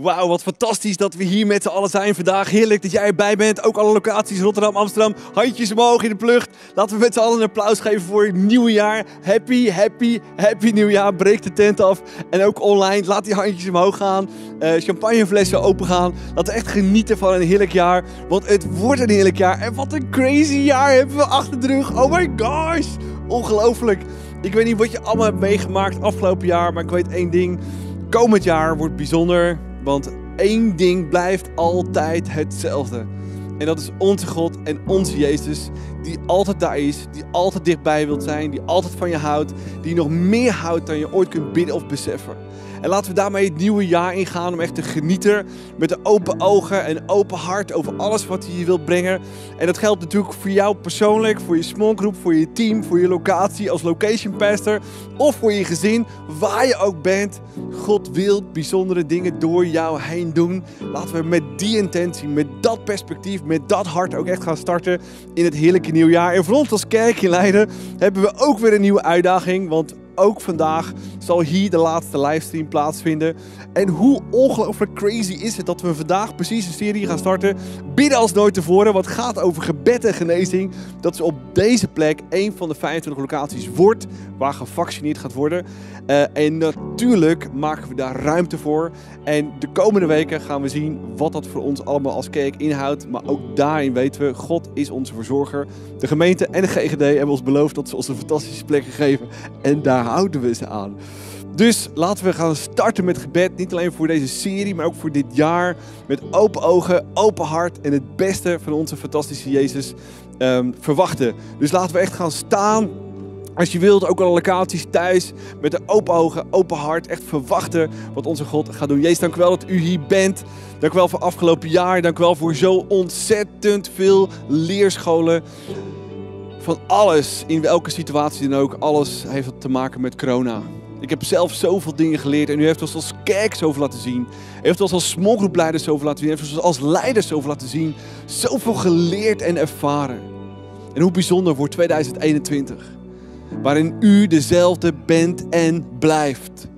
Wauw, wat fantastisch dat we hier met z'n allen zijn vandaag. Heerlijk dat jij erbij bent. Ook alle locaties, Rotterdam, Amsterdam. Handjes omhoog in de plucht. Laten we met z'n allen een applaus geven voor het nieuwe jaar. Happy, happy, happy nieuwjaar. Breek de tent af. En ook online, laat die handjes omhoog gaan. Uh, champagneflessen open gaan. Laten we echt genieten van een heerlijk jaar. Want het wordt een heerlijk jaar. En wat een crazy jaar hebben we achter de rug. Oh my gosh. Ongelooflijk. Ik weet niet wat je allemaal hebt meegemaakt afgelopen jaar. Maar ik weet één ding. Komend jaar wordt bijzonder. Want één ding blijft altijd hetzelfde. En dat is onze God en onze Jezus, die altijd daar is, die altijd dichtbij wilt zijn, die altijd van je houdt, die nog meer houdt dan je ooit kunt bidden of beseffen. En laten we daarmee het nieuwe jaar ingaan om echt te genieten met open ogen en open hart over alles wat hij je wilt brengen. En dat geldt natuurlijk voor jou persoonlijk, voor je small group, voor je team, voor je locatie als location pastor of voor je gezin, waar je ook bent. God wil bijzondere dingen door jou heen doen. Laten we met die intentie, met dat perspectief, met dat hart ook echt gaan starten in het heerlijke nieuwjaar. En voor ons als kerk Leiden hebben we ook weer een nieuwe uitdaging, want ook vandaag zal hier de laatste livestream plaatsvinden. En hoe ongelooflijk crazy is het dat we vandaag precies een serie gaan starten. Bidden als nooit tevoren. Wat gaat over gebed en genezing. Dat is op deze plek een van de 25 locaties wordt waar gevaccineerd gaat worden. Uh, en natuurlijk maken we daar ruimte voor. En de komende weken gaan we zien wat dat voor ons allemaal als kerk inhoudt. Maar ook daarin weten we, God is onze verzorger. De gemeente en de GGD hebben ons beloofd dat ze ons een fantastische plek geven. En daar houden we ze aan. Dus laten we gaan starten met gebed. Niet alleen voor deze serie, maar ook voor dit jaar. Met open ogen, open hart en het beste van onze fantastische Jezus um, verwachten. Dus laten we echt gaan staan. Als je wilt, ook alle locaties thuis. Met de open ogen, open hart. Echt verwachten wat onze God gaat doen. Jezus, dank u wel dat u hier bent. Dank u wel voor afgelopen jaar. Dank u wel voor zo ontzettend veel leerscholen van alles, in welke situatie dan ook, alles heeft te maken met corona. Ik heb zelf zoveel dingen geleerd en u heeft ons als kerk zoveel laten zien. U heeft ons als smallgroepleiders zoveel laten zien. Heeft ons als leiders zoveel laten zien. Zoveel geleerd en ervaren. En hoe bijzonder voor 2021. Waarin u dezelfde bent en blijft.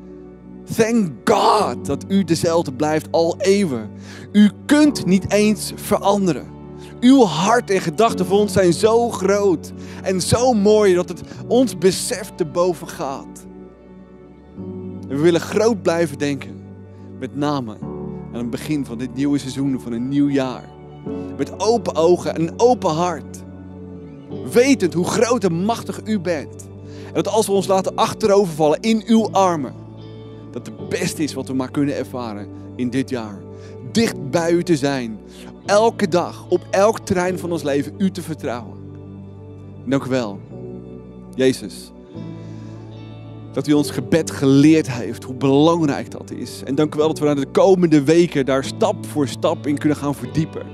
Thank God dat u dezelfde blijft al eeuwen. U kunt niet eens veranderen. Uw hart en gedachten voor ons zijn zo groot en zo mooi dat het ons besef te boven gaat. We willen groot blijven denken. Met name aan het begin van dit nieuwe seizoen, van een nieuw jaar. Met open ogen en een open hart. Wetend hoe groot en machtig u bent. En dat als we ons laten achterovervallen in uw armen. Dat het beste is wat we maar kunnen ervaren in dit jaar. Dicht bij u te zijn elke dag, op elk terrein van ons leven, u te vertrouwen. Dank u wel, Jezus, dat u ons gebed geleerd heeft, hoe belangrijk dat is. En dank u wel dat we naar de komende weken daar stap voor stap in kunnen gaan verdiepen.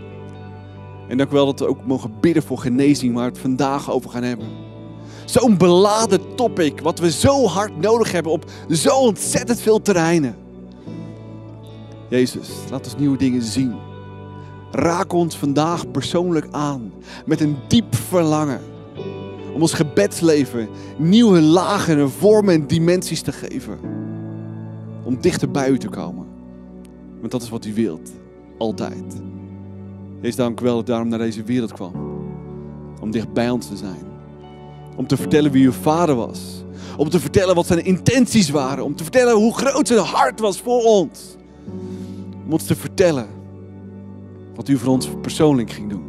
En dank u wel dat we ook mogen bidden voor genezing, waar we het vandaag over gaan hebben. Zo'n beladen topic, wat we zo hard nodig hebben op zo ontzettend veel terreinen. Jezus, laat ons nieuwe dingen zien. Raak ons vandaag persoonlijk aan met een diep verlangen om ons gebedsleven nieuwe lagen en vormen en dimensies te geven. Om dichter bij u te komen. Want dat is wat u wilt. Altijd. Wees dank wel dat daarom naar deze wereld kwam. Om dicht bij ons te zijn. Om te vertellen wie uw vader was. Om te vertellen wat zijn intenties waren. Om te vertellen hoe groot zijn hart was voor ons. Om ons te vertellen wat u voor ons persoonlijk ging doen.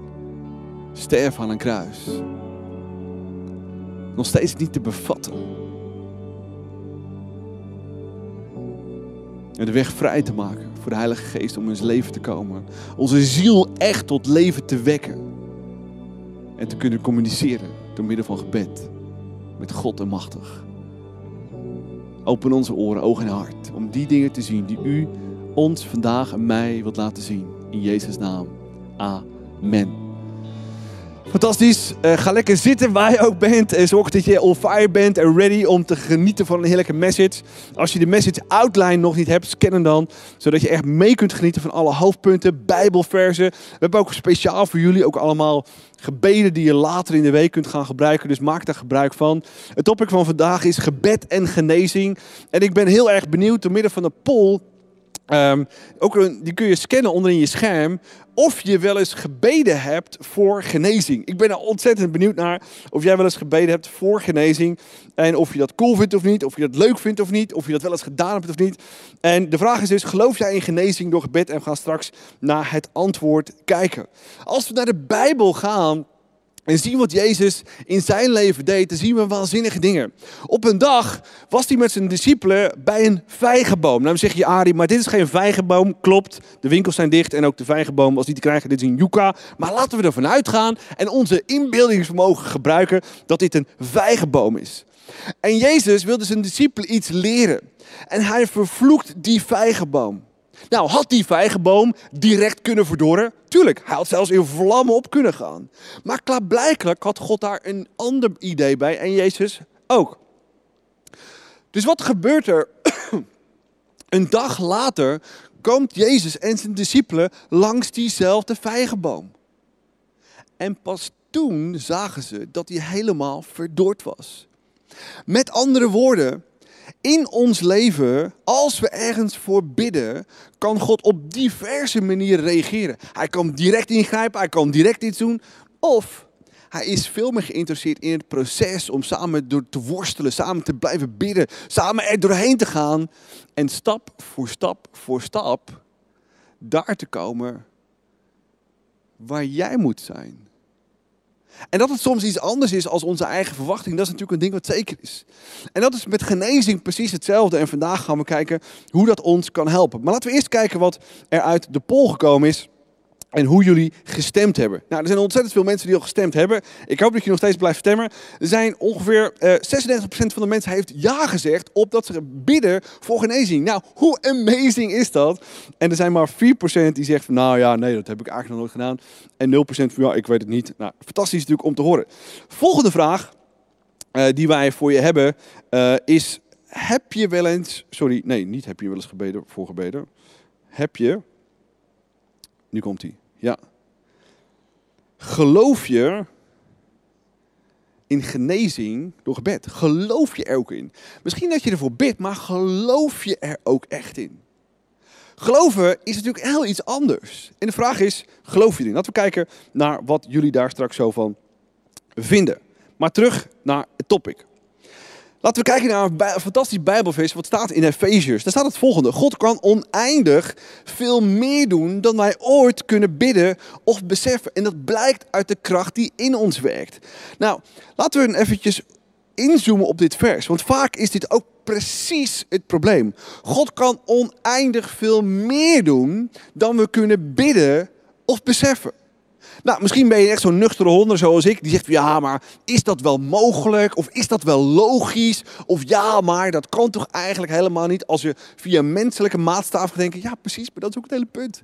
Sterven aan een kruis. Nog steeds niet te bevatten. En de weg vrij te maken voor de Heilige Geest om in ons leven te komen. Onze ziel echt tot leven te wekken. En te kunnen communiceren door middel van gebed. Met God en machtig. Open onze oren, ogen en hart. Om die dingen te zien die u ons vandaag en mij wilt laten zien. In Jezus' naam. Amen. Fantastisch. Uh, ga lekker zitten waar je ook bent. En zorg dat je on fire bent en ready om te genieten van een heerlijke message. Als je de message outline nog niet hebt, scan dan. Zodat je echt mee kunt genieten van alle hoofdpunten, bijbelversen. We hebben ook speciaal voor jullie ook allemaal gebeden die je later in de week kunt gaan gebruiken. Dus maak daar gebruik van. Het topic van vandaag is gebed en genezing. En ik ben heel erg benieuwd, door midden van de poll Ehm, ook die kun je scannen onderin je scherm. Of je wel eens gebeden hebt voor genezing. Ik ben er ontzettend benieuwd naar of jij wel eens gebeden hebt voor genezing. En of je dat cool vindt of niet. Of je dat leuk vindt of niet. Of je dat wel eens gedaan hebt of niet. En de vraag is dus, geloof jij in genezing door gebed? En we gaan straks naar het antwoord kijken. Als we naar de Bijbel gaan, en zien wat Jezus in zijn leven deed, dan zien we waanzinnige dingen. Op een dag was hij met zijn discipelen bij een vijgenboom. Nou zeg je, Ari, maar dit is geen vijgenboom. Klopt, de winkels zijn dicht en ook de vijgenboom was niet te krijgen. Dit is een yucca. Maar laten we ervan uitgaan en onze inbeeldingsvermogen gebruiken dat dit een vijgenboom is. En Jezus wilde zijn discipelen iets leren. En hij vervloekt die vijgenboom. Nou, had die vijgenboom direct kunnen verdorren? Tuurlijk, hij had zelfs in vlammen op kunnen gaan. Maar klaarblijkelijk had God daar een ander idee bij en Jezus ook. Dus wat gebeurt er? een dag later komt Jezus en zijn discipelen langs diezelfde vijgenboom. En pas toen zagen ze dat hij helemaal verdord was. Met andere woorden, in ons leven, als we ergens voor bidden, kan God op diverse manieren reageren. Hij kan direct ingrijpen, hij kan direct iets doen. Of hij is veel meer geïnteresseerd in het proces om samen door te worstelen, samen te blijven bidden, samen er doorheen te gaan. En stap voor stap voor stap daar te komen waar jij moet zijn. En dat het soms iets anders is als onze eigen verwachting, dat is natuurlijk een ding wat zeker is. En dat is met genezing precies hetzelfde. En vandaag gaan we kijken hoe dat ons kan helpen. Maar laten we eerst kijken wat er uit de poll gekomen is en hoe jullie gestemd hebben. Nou, er zijn ontzettend veel mensen die al gestemd hebben. Ik hoop dat je nog steeds blijft stemmen. Er zijn ongeveer uh, eh, 36% van de mensen heeft ja gezegd op dat ze bidden voor genezing. Nou, hoe amazing is dat? En er zijn maar 4% die zegt van nou ja, nee, dat heb ik eigenlijk nog nooit gedaan. En 0% van ja, ik weet het niet. Nou, fantastisch natuurlijk om te horen. Volgende vraag uh, die wij voor je hebben uh, is, heb je wel eens, sorry, nee, niet heb je wel eens gebeden voor gebeden. Heb je, nu komt hij. Ja. Geloof je in genezing door gebed? Geloof je er ook in? Misschien dat je ervoor bidt, maar geloof je er ook echt in? Geloven is natuurlijk heel iets anders. En de vraag is, geloof je erin? Laten we kijken naar wat jullie daar straks zo van vinden. Maar terug naar het topic. Laten we kijken naar een fantastisch Bijbelvers wat staat in Efeziërs. Daar staat het volgende. God kan oneindig veel meer doen dan wij ooit kunnen bidden of beseffen. En dat blijkt uit de kracht die in ons werkt. Nou, laten we eventjes inzoomen op dit vers. Want vaak is dit ook precies het probleem. God kan oneindig veel meer doen dan we kunnen bidden of beseffen. Nou, misschien ben je echt zo'n nuchtere honder zoals ik. Die zegt, ja, maar is dat wel mogelijk? Of is dat wel logisch? Of ja, maar dat kan toch eigenlijk helemaal niet als je via menselijke maatstaf gaat denken. Ja, precies, maar dat is ook het hele punt.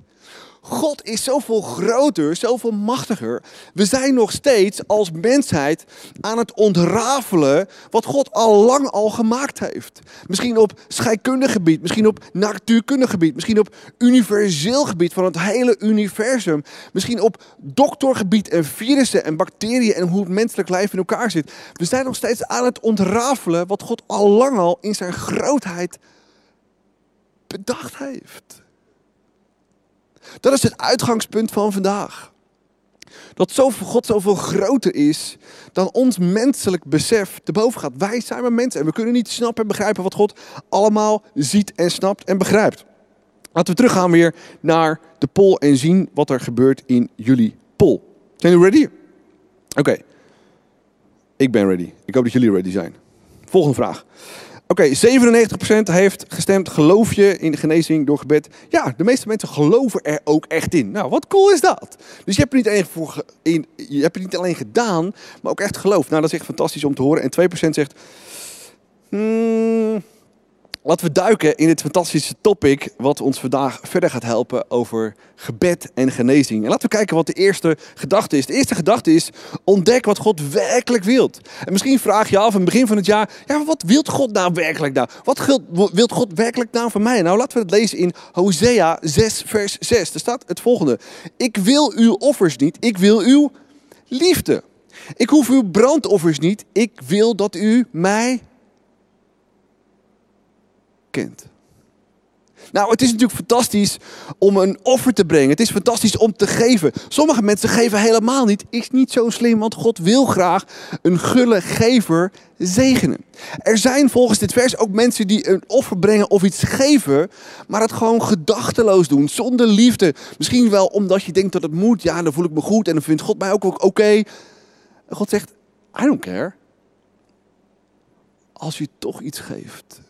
God is zoveel groter, zoveel machtiger. We zijn nog steeds als mensheid aan het ontrafelen wat God al lang al gemaakt heeft. Misschien op scheikundig gebied, misschien op natuurkundig gebied, misschien op universeel gebied van het hele universum. Misschien op en virussen en bacteriën en hoe het menselijk lijf in elkaar zit. We zijn nog steeds aan het ontrafelen wat God al lang al in zijn grootheid bedacht heeft. Dat is het uitgangspunt van vandaag. Dat God zoveel groter is dan ons menselijk besef te boven gaat. Wij zijn maar mensen en we kunnen niet snappen en begrijpen wat God allemaal ziet en snapt en begrijpt. Laten we teruggaan weer naar de poll en zien wat er gebeurt in jullie poll. Zijn jullie ready? Oké. Ik ben ready. Ik hoop dat jullie ready zijn. Volgende vraag. Oké, 97% heeft gestemd. Geloof je in de genezing door gebed? Ja, de meeste mensen geloven er ook echt in. Nou, wat cool is dat? Dus je hebt het niet alleen, voor, in, je hebt het niet alleen gedaan, maar ook echt geloofd. Nou, dat is echt fantastisch om te horen. En 2% zegt. Hmm, Laten we duiken in dit fantastische topic wat ons vandaag verder gaat helpen over gebed en genezing. En laten we kijken wat de eerste gedachte is. De eerste gedachte is ontdek wat God werkelijk wilt. En misschien vraag je af aan het begin van het jaar, ja, wat wilt God nou werkelijk nou? Wat wilt God werkelijk nou van mij? Nou, laten we het lezen in Hosea 6 vers 6. Er staat het volgende. Ik wil uw offers niet, ik wil uw liefde. Ik hoef uw brandoffers niet, ik wil dat u mij Nou, het is natuurlijk fantastisch om een offer te brengen. Het is fantastisch om te geven. Sommige mensen geven helemaal niet. Is niet zo slim, want God wil graag een gulle gever zegenen. Er zijn volgens dit vers ook mensen die een offer brengen of iets geven, maar het gewoon gedachteloos doen, zonder liefde. Misschien wel omdat je denkt dat het moet. Ja, dan voel ik me goed en dan vindt God mij ook oké. God zegt, I don't care. Als je toch iets geeft,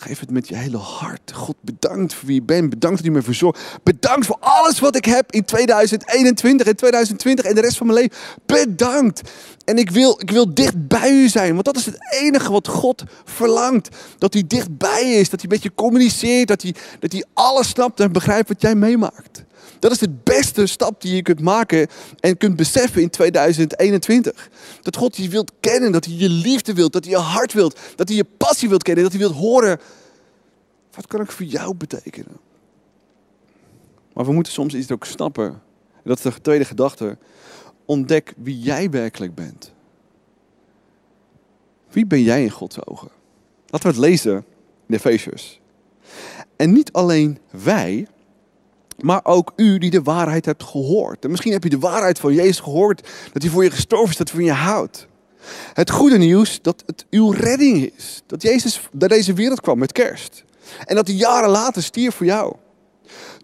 Geef het met je hele hart. God, bedankt voor wie je bent. Bedankt dat u me verzorgt. Bedankt voor alles wat ik heb in 2021 en 2020 en de rest van mijn leven. Bedankt. En ik wil, ik wil dicht bij u zijn. Want dat is het enige wat God verlangt. Dat hij dicht bij je is. Dat hij met je communiceert. Dat hij, dat hij alles snapt en begrijpt wat jij meemaakt. Dat is de beste stap die je kunt maken en kunt beseffen in 2021. Dat God je wilt kennen, dat hij je liefde wilt, dat hij je hart wilt, dat hij je passie wilt kennen, dat hij wilt horen. Wat kan ik voor jou betekenen? Maar we moeten soms iets ook snappen. En dat is de tweede gedachte. Ontdek wie jij werkelijk bent. Wie ben jij in Gods ogen? Laten we het lezen in de Efeziërs. En niet alleen wij, maar ook u die de waarheid hebt gehoord. En misschien heb je de waarheid van Jezus gehoord, dat hij voor je gestorven is, dat hij van je houdt. Het goede nieuws dat het uw redding is. Dat Jezus naar deze wereld kwam met kerst. En dat hij jaren later stierf voor jou.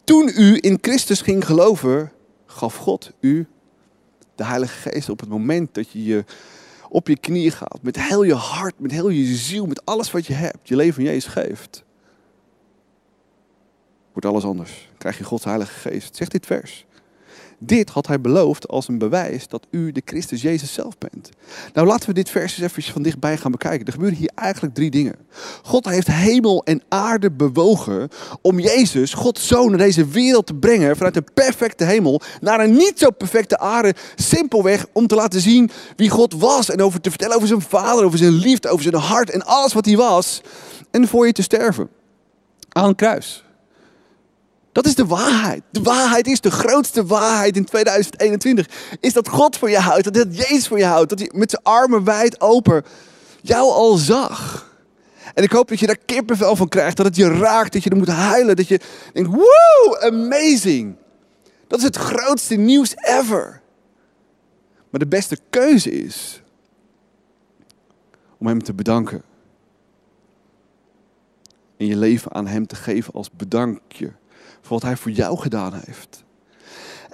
Toen u in Christus ging geloven, gaf God u de Heilige Geest op het moment dat je je op je knieën gaat. Met heel je hart, met heel je ziel, met alles wat je hebt. Je leven aan Jezus geeft wordt alles anders. Krijg je Gods Heilige Geest. Zegt dit vers. Dit had hij beloofd als een bewijs dat u de Christus Jezus zelf bent. Nou, laten we dit vers eens even van dichtbij gaan bekijken. Er gebeuren hier eigenlijk drie dingen. God heeft hemel en aarde bewogen om Jezus, Gods zoon, naar deze wereld te brengen. Vanuit een perfecte hemel naar een niet zo perfecte aarde. Simpelweg om te laten zien wie God was. En over te vertellen over zijn vader, over zijn liefde, over zijn hart en alles wat hij was. En voor je te sterven. Aan een kruis. Dat is de waarheid. De waarheid is de grootste waarheid in 2021. Is dat God voor je houdt, dat Jezus voor je houdt, dat hij met zijn armen wijd open jou al zag. En ik hoop dat je daar kippenvel van krijgt, dat het je raakt, dat je er moet huilen, dat je denkt, wow, amazing. Dat is het grootste nieuws ever. Maar de beste keuze is om hem te bedanken. En je leven aan hem te geven als bedankje voor wat hij voor jou gedaan heeft.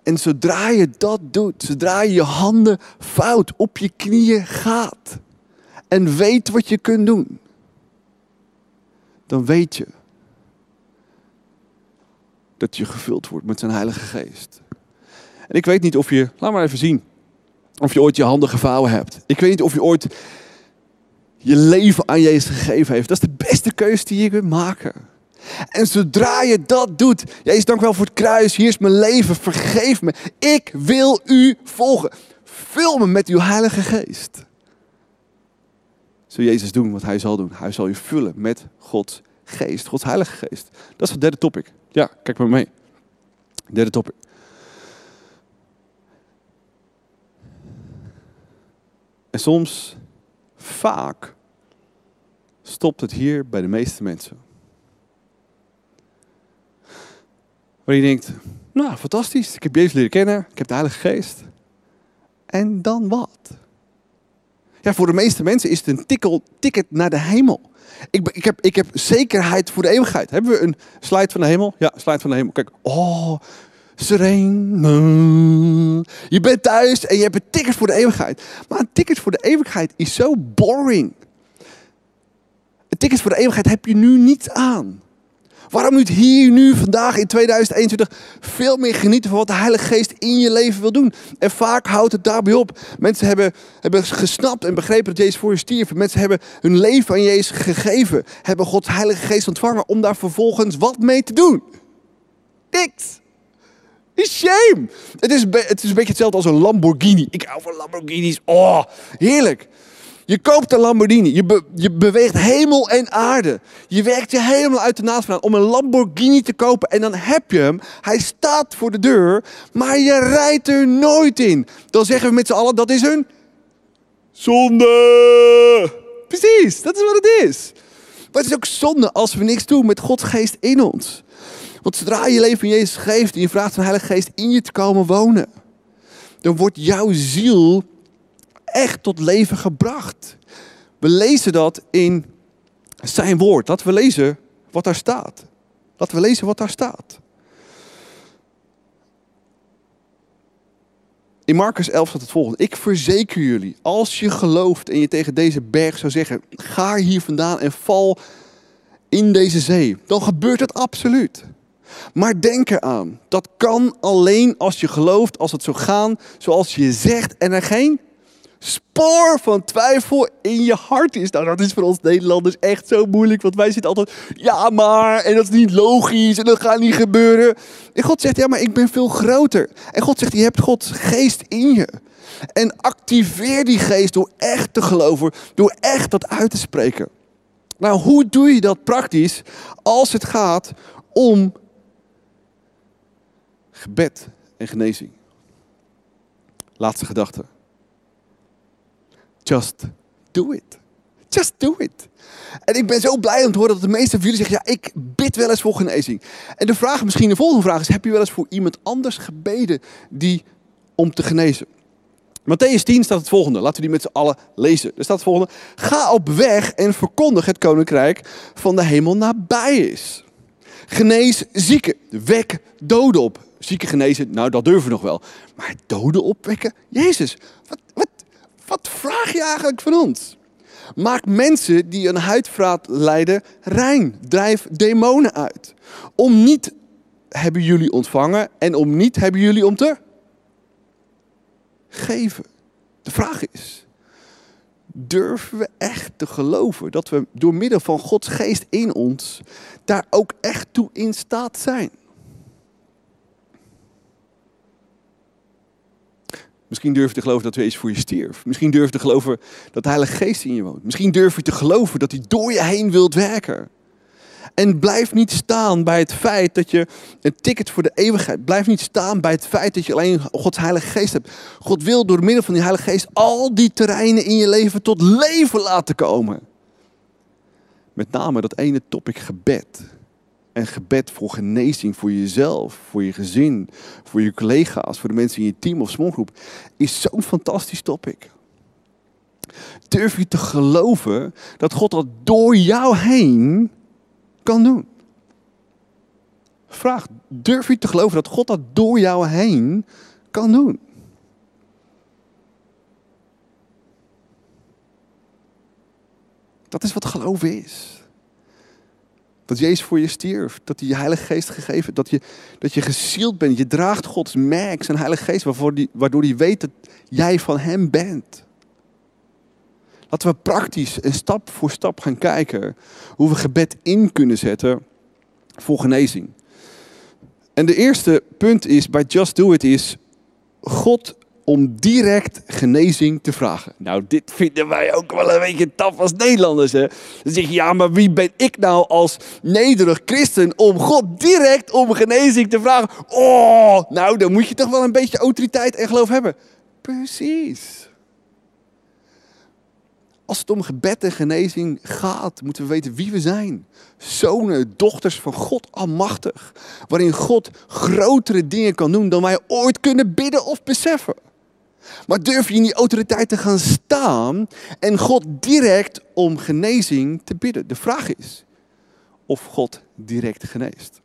En zodra je dat doet, zodra je je handen fout op je knieën gaat en weet wat je kunt doen, dan weet je dat je gevuld wordt met zijn Heilige Geest. En ik weet niet of je, laat maar even zien, of je ooit je handen gevouwen hebt. Ik weet niet of je ooit je leven aan Jezus gegeven heeft. Dat is de beste keuze die je kunt maken. En zodra je dat doet, Jezus, dank wel voor het kruis. Hier is mijn leven. Vergeef me. Ik wil u volgen. Vul me met uw Heilige Geest. Zul Jezus doen wat hij zal doen. Hij zal je vullen met Gods Geest. Gods Heilige Geest. Dat is het derde topic. Ja, kijk maar mee. Derde topic. En soms, vaak, stopt het hier bij de meeste mensen. Waar je denkt, nou fantastisch, ik heb Jezus leren kennen, ik heb de Heilige Geest. En dan wat? Ja, voor de meeste mensen is het een tikkel, ticket naar de hemel. Ik, ik, heb, ik heb zekerheid voor de eeuwigheid. Hebben we een slide van de hemel? Ja, slide van de hemel. Kijk, oh, sereen. Je bent thuis en je hebt een ticket voor de eeuwigheid. Maar een ticket voor de eeuwigheid is zo boring. Een ticket voor de eeuwigheid heb je nu niet aan. Waarom niet hier, nu, vandaag in 2021 veel meer genieten van wat de Heilige Geest in je leven wil doen? En vaak houdt het daarbij op. Mensen hebben, hebben gesnapt en begrepen dat Jezus voor je stierf. Mensen hebben hun leven aan Jezus gegeven. Hebben Gods Heilige Geest ontvangen om daar vervolgens wat mee te doen. Niks. Shame. Het is, het is een beetje hetzelfde als een Lamborghini. Ik hou van Lamborghinis. Oh, heerlijk. Je koopt een Lamborghini. Je, je beweegt hemel en aarde. Je werkt je helemaal uit de naad vandaan om een Lamborghini te kopen. En dan heb je hem. Hij staat voor de deur. Maar je rijdt er nooit in. Dan zeggen we met z'n allen, dat is een zonde. Precies, dat is wat het is. Maar het is ook zonde als we niks doen met Gods geest in ons. Want zodra je leven in Jezus geeft en je vraagt de Heilige Geest in je te komen wonen, dan wordt jouw ziel echt tot leven gebracht. We lezen dat in zijn woord. Laten we lezen wat daar staat. Laten we lezen wat daar staat. In Marcus 11 staat het volgende. Ik verzeker jullie, als je gelooft en je tegen deze berg zou zeggen, ga hier vandaan en val in deze zee, dan gebeurt het absoluut. Maar denk eraan, dat kan alleen als je gelooft, als het zou gaan zoals je zegt en er geen spoor van twijfel in je hart is. Nou, dat is voor ons Nederlanders echt zo moeilijk, want wij zitten altijd, ja maar, en dat is niet logisch, en dat gaat niet gebeuren. En God zegt, ja maar ik ben veel groter. En God zegt, je hebt Gods geest in je. En activeer die geest door echt te geloven, door echt dat uit te spreken. Nou, hoe doe je dat praktisch als het gaat om gebed en genezing? Laatste gedachte. Just do it. Just do it. En ik ben zo blij om te horen dat de meeste van jullie zeggen: ja, ik bid wel eens voor genezing. En de vraag, misschien de volgende vraag is: heb je wel eens voor iemand anders gebeden die om te genezen? Matthäus 10 staat het volgende. Laten we die met z'n allen lezen. Er staat het volgende. Ga op weg en verkondig het koninkrijk van de hemel nabij is. Genees zieken. Wek doden op. Zieken genezen, nou dat durven we nog wel. Maar doden opwekken? Jezus, wat, wat, vraag je eigenlijk van ons? Maak mensen die een huidvraat lijden rein. Drijf demonen uit. Om niet hebben jullie ontvangen en om niet hebben jullie om te geven. De vraag is, durven we echt te geloven dat we door middel van Gods geest in ons daar ook echt toe in staat zijn? Misschien durf je te geloven dat Jezus voor je stierf. Misschien durf je te geloven dat de Heilige Geest in je woont. Misschien durf je te geloven dat hij door je heen wilt werken. En blijf niet staan bij het feit dat je een ticket voor de eeuwigheid. Blijf niet staan bij het feit dat je alleen Gods Heilige Geest hebt. God wil door middel van die Heilige Geest al die terreinen in je leven tot leven laten komen. Met name dat ene topic gebed. En gebed voor genezing voor jezelf, voor je gezin, voor je collega's, voor de mensen in je team of smallgroep, is zo'n fantastisch topic. Durf je te geloven dat God dat door jou heen kan doen? Vraag, durf je te geloven dat God dat door jou heen kan doen? Dat is wat geloven is. Dat Jezus voor je stierf. Dat hij je Heilige Geest gegeven Dat je, dat je gezield bent. Je draagt Gods merk, zijn Heilige Geest, waarvoor die, waardoor hij weet dat jij van hem bent. Laten we praktisch en stap voor stap gaan kijken hoe we gebed in kunnen zetten voor genezing. En de eerste punt is bij Just Do It is God om direct genezing te vragen. Nou, dit vinden wij ook wel een beetje taf als Nederlanders. Hè? Dan zeg je, ja, maar wie ben ik nou als nederig christen om God direct om genezing te vragen? Oh, nou, dan moet je toch wel een beetje autoriteit en geloof hebben. Precies. Als het om gebed en genezing gaat, moeten we weten wie we zijn. Zonen, dochters van God Almachtig. Waarin God grotere dingen kan doen dan wij ooit kunnen bidden of beseffen. Maar durf je in die autoriteit te gaan staan en God direct om genezing te bidden? De vraag is of God direct geneest.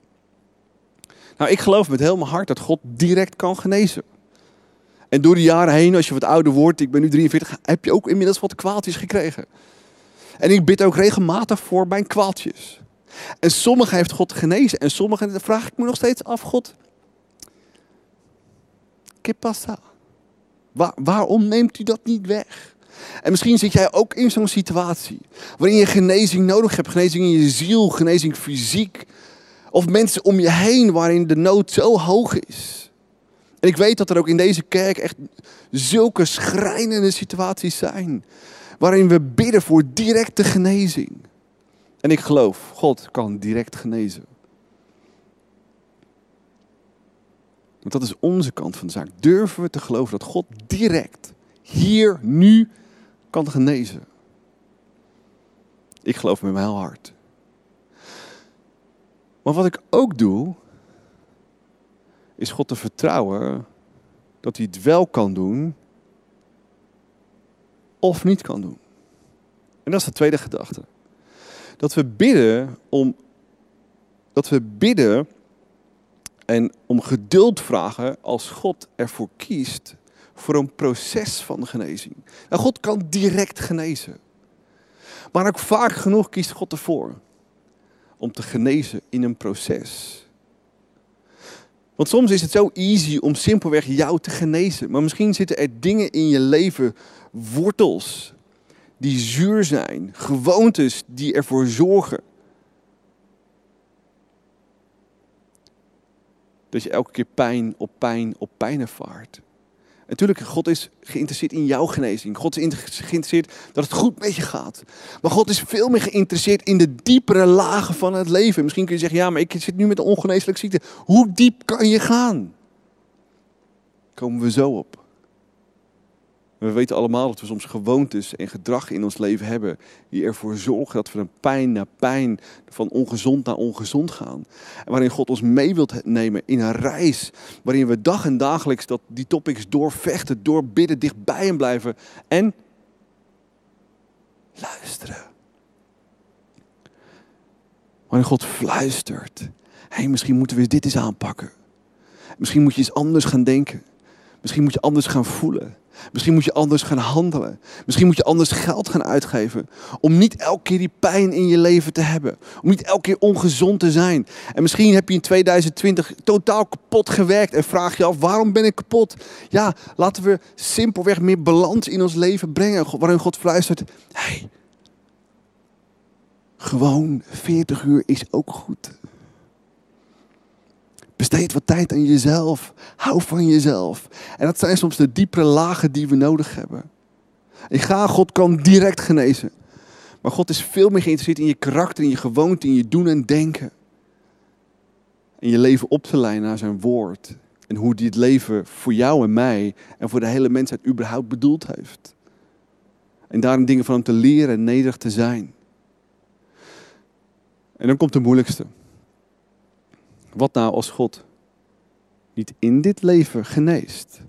Nou, ik geloof met heel mijn hart dat God direct kan genezen. En door de jaren heen, als je wat ouder wordt, ik ben nu 43, heb je ook inmiddels wat kwaaltjes gekregen. En ik bid ook regelmatig voor mijn kwaaltjes. En sommige heeft God genezen. En sommige vraag ik me nog steeds af, God, ¿qué pasa? Waarom neemt u dat niet weg? En misschien zit jij ook in zo'n situatie waarin je genezing nodig hebt. Genezing in je ziel, genezing fysiek. Of mensen om je heen waarin de nood zo hoog is. En ik weet dat er ook in deze kerk echt zulke schrijnende situaties zijn. Waarin we bidden voor directe genezing. En ik geloof, God kan direct genezen. Want dat is onze kant van de zaak. Durven we te geloven dat God direct, hier, nu, kan genezen? Ik geloof met mijn heel hart. Maar wat ik ook doe, is God te vertrouwen dat hij het wel kan doen of niet kan doen. En dat is de tweede gedachte. Dat we bidden om dat we bidden en om geduld vragen als God ervoor kiest voor een proces van genezing. Nou, God kan direct genezen. Maar ook vaak genoeg kiest God ervoor om te genezen in een proces. Want soms is het zo easy om simpelweg jou te genezen. Maar misschien zitten er dingen in je leven, wortels, die zuur zijn. Gewoontes die ervoor zorgen dat je elke keer pijn op pijn op pijn ervaart. Natuurlijk, God is geïnteresseerd in jouw genezing. God is geïnteresseerd dat het goed met je gaat. Maar God is veel meer geïnteresseerd in de diepere lagen van het leven. Misschien kun je zeggen, ja, maar ik zit nu met een ongeneeslijke ziekte. Hoe diep kan je gaan? Komen we zo op. We weten allemaal dat we soms gewoontes en gedrag in ons leven hebben die ervoor zorgen dat we van pijn naar pijn, van ongezond naar ongezond gaan. En waarin God ons mee wilt nemen in een reis waarin we dag en dagelijks dat, die topics doorvechten, doorbidden, dichtbij hem blijven en luisteren. Waarin God fluistert. Hé, hey, misschien moeten we dit eens aanpakken. Misschien moet je eens anders gaan denken. Misschien moet je anders gaan voelen. Misschien moet je anders gaan handelen. Misschien moet je anders geld gaan uitgeven. Om niet elke keer die pijn in je leven te hebben. Om niet elke keer ongezond te zijn. En misschien heb je in 2020 totaal kapot gewerkt. En vraag je af, waarom ben ik kapot? Ja, laten we simpelweg meer balans in ons leven brengen. Waarin God fluistert, hey, gewoon 40 uur is ook goed. Besteed wat tijd aan jezelf. Hou van jezelf. En dat zijn soms de diepere lagen die we nodig hebben. En ga, God kan direct genezen. Maar God is veel meer geïnteresseerd in je karakter, in je gewoonte, in je doen en denken. En je leven op te leiden naar zijn woord. En hoe hij het leven voor jou en mij en voor de hele mensheid überhaupt bedoeld heeft. En daarin dingen van hem te leren en nederig te zijn. En dan komt de moeilijkste. Wat nou als God niet in dit leven geneest?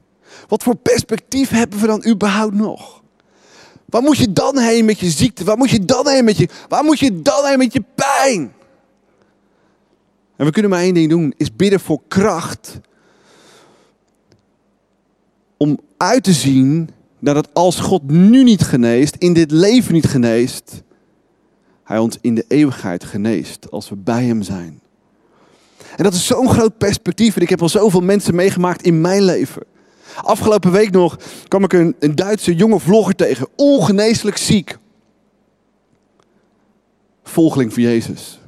Wat voor perspectief hebben we dan überhaupt nog? Waar moet je dan heen met je ziekte? Waar moet je dan heen met je, waar moet je dan heen met je pijn? En we kunnen maar één ding doen, is bidden voor kracht. Om uit te zien dat het als God nu niet geneest, in dit leven niet geneest, Hij ons in de eeuwigheid geneest als we bij Hem zijn. En dat is zo'n groot perspectief. En ik heb al zoveel mensen meegemaakt in mijn leven. Afgelopen week nog kwam ik een, Duitse jonge vlogger tegen. Ongeneeslijk ziek. Volgeling van Jezus.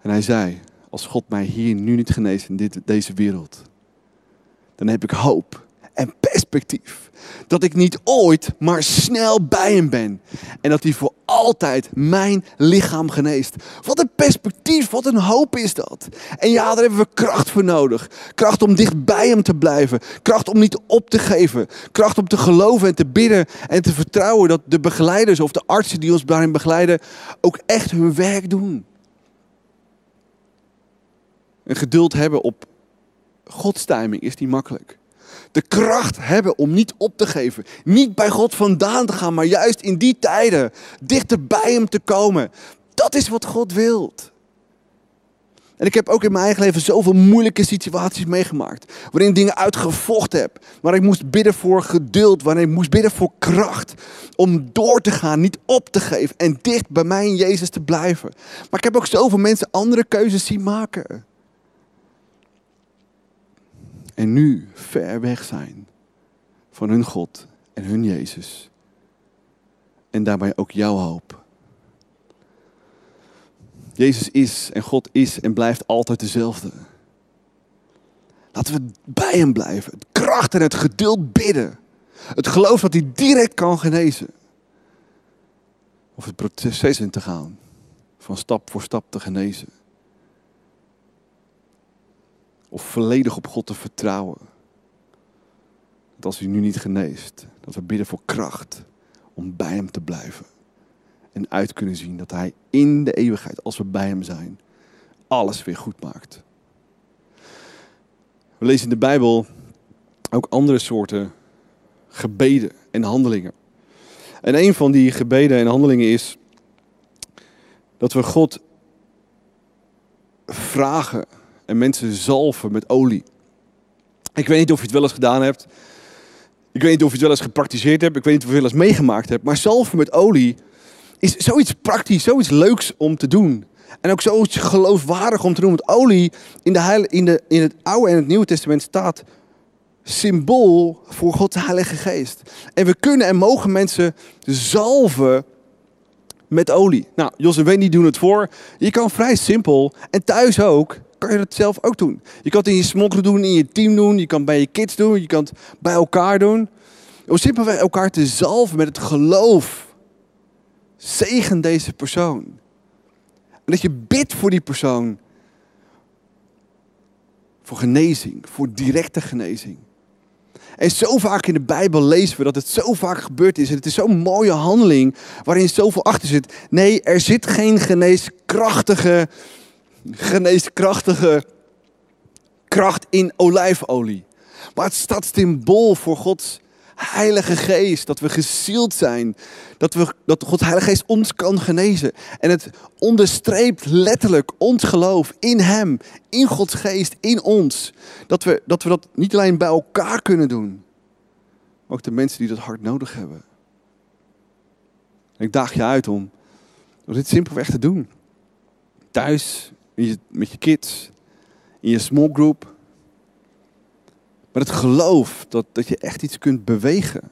En hij zei, als God mij hier nu niet geneest in dit, deze wereld. Dan heb ik hoop en perspectief. Dat ik niet ooit, maar snel bij hem ben. En dat hij voor altijd mijn lichaam geneest. Wat een perspectief, wat een hoop is dat. En ja, daar hebben we kracht voor nodig. Kracht om dicht bij hem te blijven. Kracht om niet op te geven. Kracht om te geloven en te bidden en te vertrouwen dat de begeleiders of de artsen die ons daarin begeleiden ook echt hun werk doen. En geduld hebben op Gods timing is niet makkelijk de kracht hebben om niet op te geven. Niet bij God vandaan te gaan, maar juist in die tijden dichter bij Hem te komen. Dat is wat God wilt. En ik heb ook in mijn eigen leven zoveel moeilijke situaties meegemaakt. Waarin dingen uitgevochten heb. Waar ik moest bidden voor geduld. Waarin ik moest bidden voor kracht. Om door te gaan, niet op te geven. En dicht bij mij in Jezus te blijven. Maar ik heb ook zoveel mensen andere keuzes zien maken en nu ver weg zijn van hun God en hun Jezus. En daarbij ook jouw hoop. Jezus is en God is en blijft altijd dezelfde. Laten we bij Hem blijven. Het kracht en het geduld bidden. Het geloof dat Hij direct kan genezen. Of het proces in te gaan. Van stap voor stap te genezen. Of volledig op God te vertrouwen. Dat als hij nu niet geneest, dat we bidden voor kracht om bij hem te blijven. En uit kunnen zien dat hij in de eeuwigheid, als we bij hem zijn, alles weer goed maakt. We lezen in de Bijbel ook andere soorten gebeden en handelingen. En een van die gebeden en handelingen is dat we God vragen en mensen zalven met olie. Ik weet niet of je het wel eens gedaan hebt. Ik weet niet of je het wel eens gepraktiseerd hebt. Ik weet niet of je het wel eens meegemaakt hebt. Maar zalven met olie is zoiets praktisch, zoiets leuks om te doen. En ook zoiets geloofwaardig om te doen. Want olie in, de heil, in, de, in het Oude en het Nieuwe Testament staat symbool voor Gods Heilige Geest. En we kunnen en mogen mensen zalven met olie. Nou, Jos en Wendy doen het voor. Je kan vrij simpel en thuis ook kan je dat zelf ook doen. Je kan het in je smokkel doen, in je team doen, je kan het bij je kids doen, je kan het bij elkaar doen. Om simpelweg elkaar te zalven met het geloof. Zegen deze persoon. En dat je bidt voor die persoon. Voor genezing, voor directe genezing. En zo vaak in de Bijbel lezen we dat het zo vaak gebeurd is. En het is zo'n mooie handeling waarin zoveel achter zit. Nee, er zit geen geneeskrachtige, geneeskrachtige kracht in olijfolie. Maar het staat symbool voor Gods Heilige Geest. Dat we gezield zijn. Dat, we, dat Gods Heilige Geest ons kan genezen. En het onderstreept letterlijk ons geloof in Hem. In Gods Geest, in ons. Dat we, dat we dat niet alleen bij elkaar kunnen doen. Maar ook de mensen die dat hard nodig hebben. En ik daag je uit om, om dit simpelweg te doen. Thuis, met je kids, in je small group met het geloof dat, dat je echt iets kunt bewegen.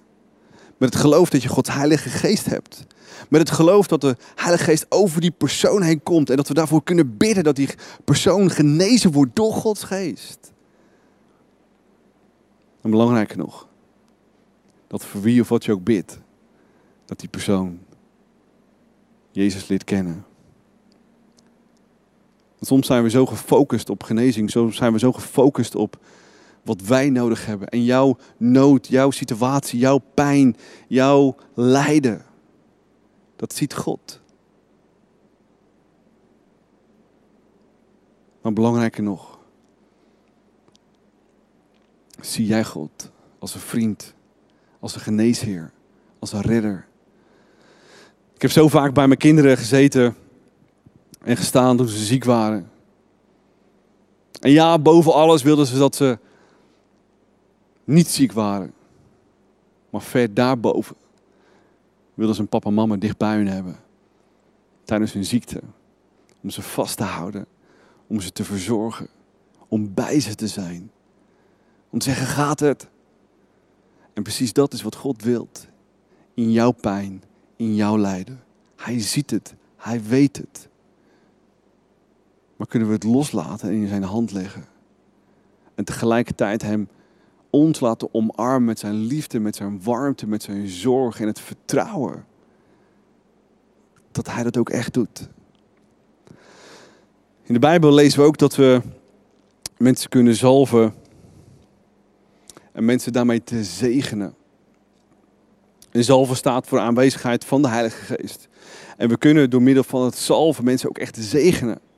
Met het geloof dat je Gods Heilige Geest hebt. Met het geloof dat de Heilige Geest over die persoon heen komt. En dat we daarvoor kunnen bidden dat die persoon genezen wordt door Gods Geest. En belangrijker nog, dat voor wie of wat je ook bidt, dat die persoon Jezus leert kennen. Soms zijn we zo gefocust op genezing, soms zijn we zo gefocust op wat wij nodig hebben. En jouw nood, jouw situatie, jouw pijn, jouw lijden. Dat ziet God. Maar belangrijker nog. Zie jij God als een vriend, als een geneesheer, als een redder. Ik heb zo vaak bij mijn kinderen gezeten en gestaan toen ze ziek waren. En ja, boven alles wilden ze dat ze niet ziek waren. Maar ver daarboven wilden ze een papa en mama dicht bij hun hebben. Tijdens hun ziekte. Om ze vast te houden. Om ze te verzorgen. Om bij ze te zijn. Om te zeggen, gaat het? En precies dat is wat God wilt. In jouw pijn, in jouw lijden. Hij ziet het, hij weet het. Maar kunnen we het loslaten en in zijn hand leggen? En tegelijkertijd hem ons laten omarmen met zijn liefde, met zijn warmte, met zijn zorg en het vertrouwen. Dat hij dat ook echt doet. In de Bijbel lezen we ook dat we mensen kunnen zalven en mensen daarmee te zegenen. En zalven staat voor aanwezigheid van de Heilige Geest. En we kunnen door middel van het zalven mensen ook echt zegenen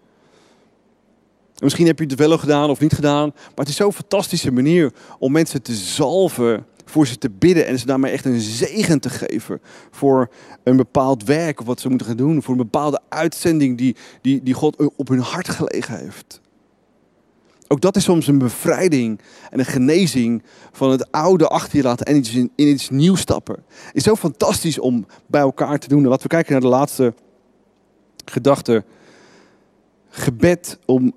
misschien heb je het wel gedaan of niet gedaan. Maar het is zo'n fantastische manier om mensen te zalven, voor ze te bidden en ze daarmee echt een zegen te geven voor een bepaald werk of wat ze moeten gaan doen, voor een bepaalde uitzending die, die, die God op hun hart gelegen heeft. Ook dat is soms een bevrijding en een genezing van het oude achter je laten en iets in, iets nieuws stappen. Is zo fantastisch om bij elkaar te doen. laten we kijken naar de laatste gedachte. Gebed om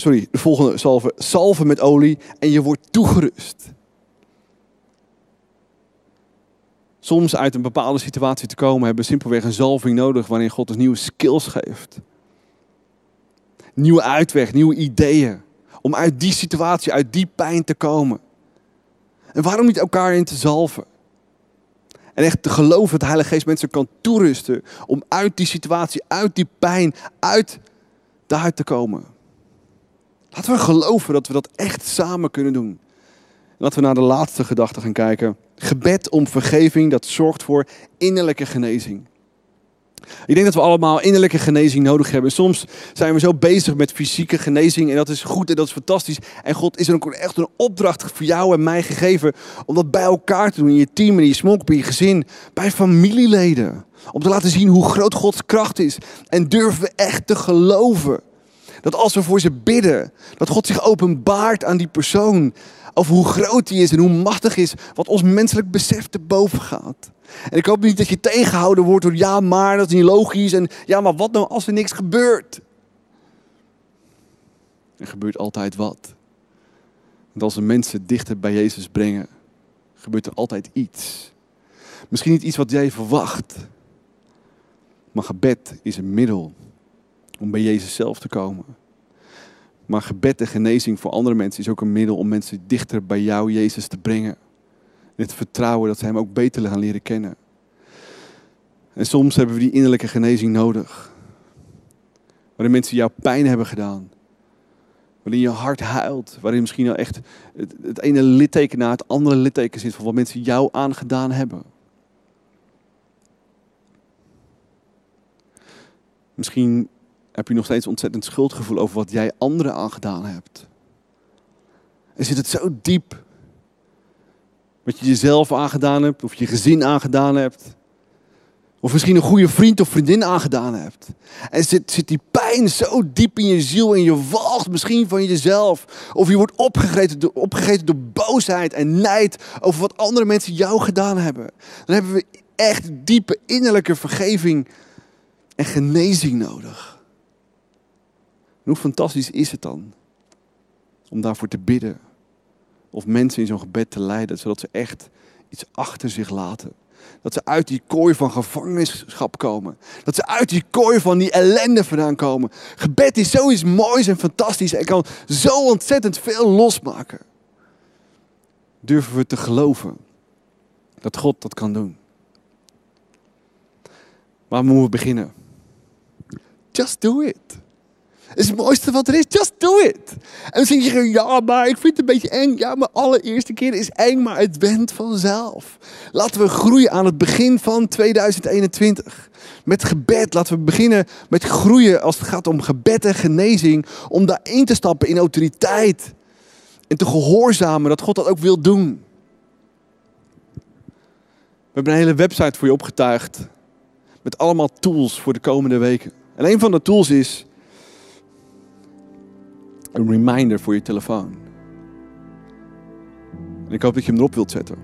sorry, de volgende salve, salven met olie en je wordt toegerust. Soms uit een bepaalde situatie te komen hebben we simpelweg een zalving nodig waarin God ons nieuwe skills geeft. Nieuwe uitweg, nieuwe ideeën. Om uit die situatie, uit die pijn te komen. En waarom niet elkaar in te zalven? En echt te geloven dat de Heilige Geest mensen kan toerusten om uit die situatie, uit die pijn, uit daaruit te komen. Laten we geloven dat we dat echt samen kunnen doen. Laten we naar de laatste gedachte gaan kijken. Gebed om vergeving, dat zorgt voor innerlijke genezing. Ik denk dat we allemaal innerlijke genezing nodig hebben. Soms zijn we zo bezig met fysieke genezing en dat is goed en dat is fantastisch. En God is er ook echt een opdracht voor jou en mij gegeven om dat bij elkaar te doen in je team, in je smok, in je gezin, bij familieleden. Om te laten zien hoe groot Gods kracht is. En durven we echt te geloven dat als we voor ze bidden, dat God zich openbaart aan die persoon. Over hoe groot hij is en hoe machtig is, wat ons menselijk besef te boven gaat. En ik hoop niet dat je tegengehouden wordt door ja, maar dat is niet logisch. En ja, maar wat nou als er niks gebeurt? Er gebeurt altijd wat. Want als we mensen dichter bij Jezus brengen, gebeurt er altijd iets. Misschien niet iets wat jij verwacht. Maar gebed is een middel om bij Jezus zelf te komen. Maar gebed en genezing voor andere mensen is ook een middel om mensen dichter bij jou, Jezus, te brengen. En het vertrouwen dat ze Hem ook beter gaan leren kennen. En soms hebben we die innerlijke genezing nodig. Waarin mensen jou pijn hebben gedaan. Waarin je hart huilt. Waarin misschien al echt het, het ene litteken na het andere litteken zit van wat mensen jou aangedaan hebben. Misschien heb je nog steeds ontzettend schuldgevoel over wat jij anderen aangedaan hebt. En zit het zo diep. Wat je jezelf aangedaan hebt, of je gezin aangedaan hebt. Of misschien een goede vriend of vriendin aangedaan hebt. En zit, zit die pijn zo diep in je ziel en je walgt misschien van jezelf. Of je wordt opgegeten door, opgegeten door boosheid en nijd over wat andere mensen jou gedaan hebben. Dan hebben we echt diepe innerlijke vergeving en genezing nodig. Hoe fantastisch is het dan om daarvoor te bidden? Of mensen in zo'n gebed te leiden, zodat ze echt iets achter zich laten. Dat ze uit die kooi van gevangenschap komen. Dat ze uit die kooi van die ellende vandaan komen. Gebed is zoiets moois en fantastisch en kan zo ontzettend veel losmaken. Durven we te geloven dat God dat kan doen? Waar moeten we beginnen? Just do it. Het is het mooiste wat er is. Just do it. En dan zeg je, ja, maar ik vind het een beetje eng. Ja, maar allereerste keer is eng, maar het went vanzelf. Laten we groeien aan het begin van 2021. Met gebed. Laten we beginnen met groeien als het gaat om gebed en genezing. Om daarin te stappen in autoriteit. En te gehoorzamen dat God dat ook wil doen. We hebben een hele website voor je opgetuigd. Met allemaal tools voor de komende weken. En een van de tools is een reminder voor je telefoon. En ik hoop dat je hem erop wilt zetten.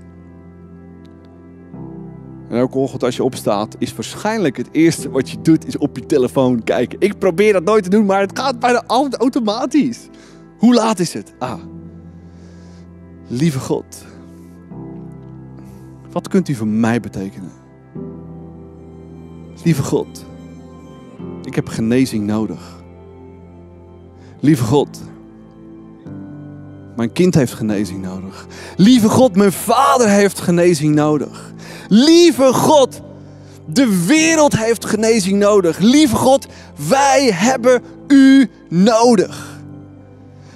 En ook ochtend als je opstaat, is waarschijnlijk het eerste wat je doet, is op je telefoon kijken. Ik probeer dat nooit te doen, maar het gaat bijna altijd automatisch. Hoe laat is het? Ah. Lieve God. Wat kunt u voor mij betekenen? Lieve God. Ik heb genezing nodig. Lieve God, mijn kind heeft genezing nodig. Lieve God, mijn vader heeft genezing nodig. Lieve God, de wereld heeft genezing nodig. Lieve God, wij hebben u nodig.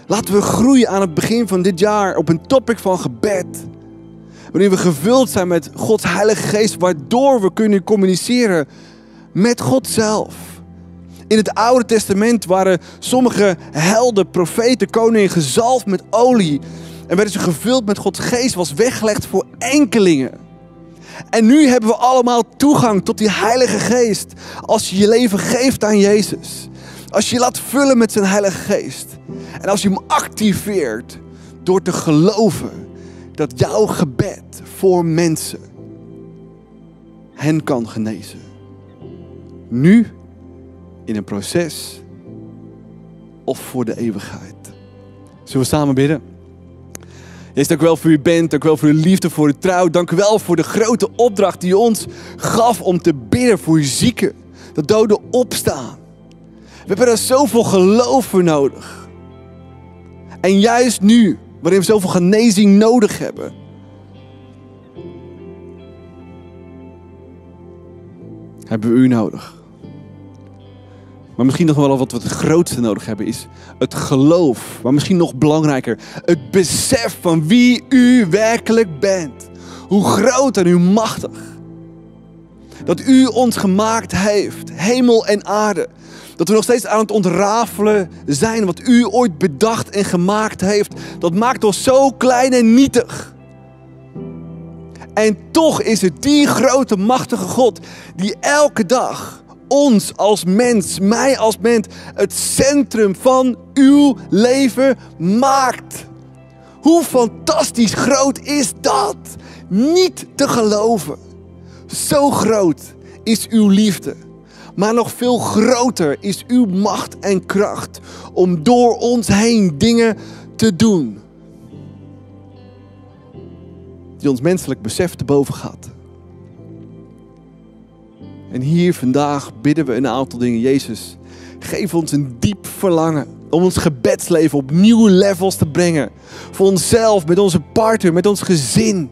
Laten we groeien aan het begin van dit jaar op een topic van gebed. Wanneer we gevuld zijn met Gods Heilige Geest, waardoor we kunnen communiceren met God zelf. In het Oude Testament waren sommige helden, profeten, koningen gezalfd met olie. En werden ze gevuld met Gods geest, was weggelegd voor enkelingen. En nu hebben we allemaal toegang tot die Heilige Geest. Als je je leven geeft aan Jezus. Als je je laat vullen met zijn Heilige Geest. En als je hem activeert door te geloven dat jouw gebed voor mensen hen kan genezen. Nu in een proces of voor de eeuwigheid. Zullen we samen bidden? Jezus, dank u wel voor uw bent. Dank u wel voor uw liefde, voor uw trouw. Dank u wel voor de grote opdracht die u ons gaf om te bidden voor uw zieken. Dat doden opstaan. We hebben er zoveel geloof voor nodig. En juist nu, waarin we zoveel genezing nodig hebben. Hebben we u nodig. Maar misschien nog wel wat we het grootste nodig hebben is het geloof. Maar misschien nog belangrijker, het besef van wie u werkelijk bent. Hoe groot en hoe machtig. dat u ons gemaakt heeft, hemel en aarde. Dat we nog steeds aan het ontrafelen zijn wat u ooit bedacht en gemaakt heeft. Dat maakt ons zo klein en nietig. En toch is het die grote, machtige God die elke dag ons als mens, mij als mens, het centrum van uw leven maakt. Hoe fantastisch groot is dat? Niet te geloven. Zo groot is uw liefde. Maar nog veel groter is uw macht en kracht om door ons heen dingen te doen. Die ons menselijk besef te boven gaat. En hier vandaag bidden we een aantal dingen. Jezus, geef ons een diep verlangen om ons gebedsleven op nieuwe levels te brengen. Voor onszelf, met onze partner, met ons gezin.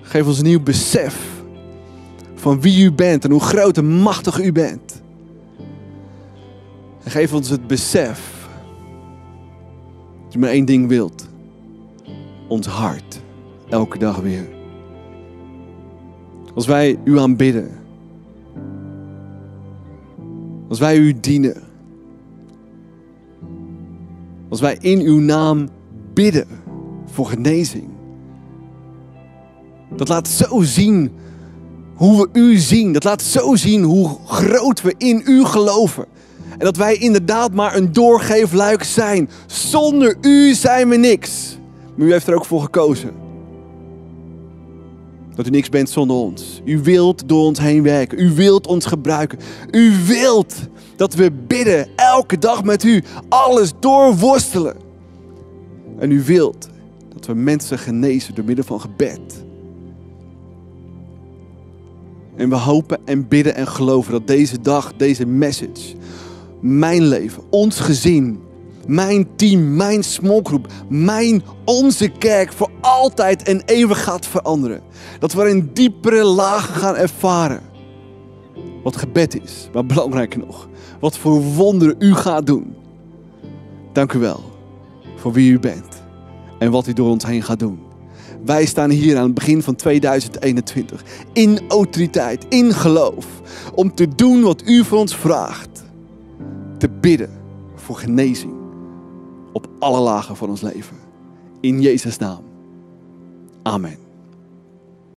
Geef ons een nieuw besef van wie u bent en hoe groot en machtig u bent. En geef ons het besef dat u maar één ding wilt. Ons hart. Elke dag weer. Als wij u aanbidden. Als wij u dienen. Als wij in uw naam bidden voor genezing. Dat laat zo zien hoe we u zien. Dat laat zo zien hoe groot we in u geloven. En dat wij inderdaad maar een doorgeefluik zijn. Zonder u zijn we niks. Maar u heeft er ook voor gekozen. Dat u niks bent zonder ons. U wilt door ons heen werken. U wilt ons gebruiken. U wilt dat we bidden elke dag met u. Alles doorworstelen. En u wilt dat we mensen genezen door middel van gebed. En we hopen en bidden en geloven dat deze dag, deze message, mijn leven, ons gezin, mijn team, mijn smallgroep, mijn, onze kerk voor altijd en eeuwig gaat veranderen. Dat we een diepere laag gaan ervaren. Wat gebed is, maar belangrijker nog, wat voor wonderen u gaat doen. Dank u wel voor wie u bent en wat u door ons heen gaat doen. Wij staan hier aan het begin van 2021 in autoriteit, in geloof, om te doen wat u voor ons vraagt. Te bidden voor genezing op alle lagen van ons leven. In Jezus' naam. Amen.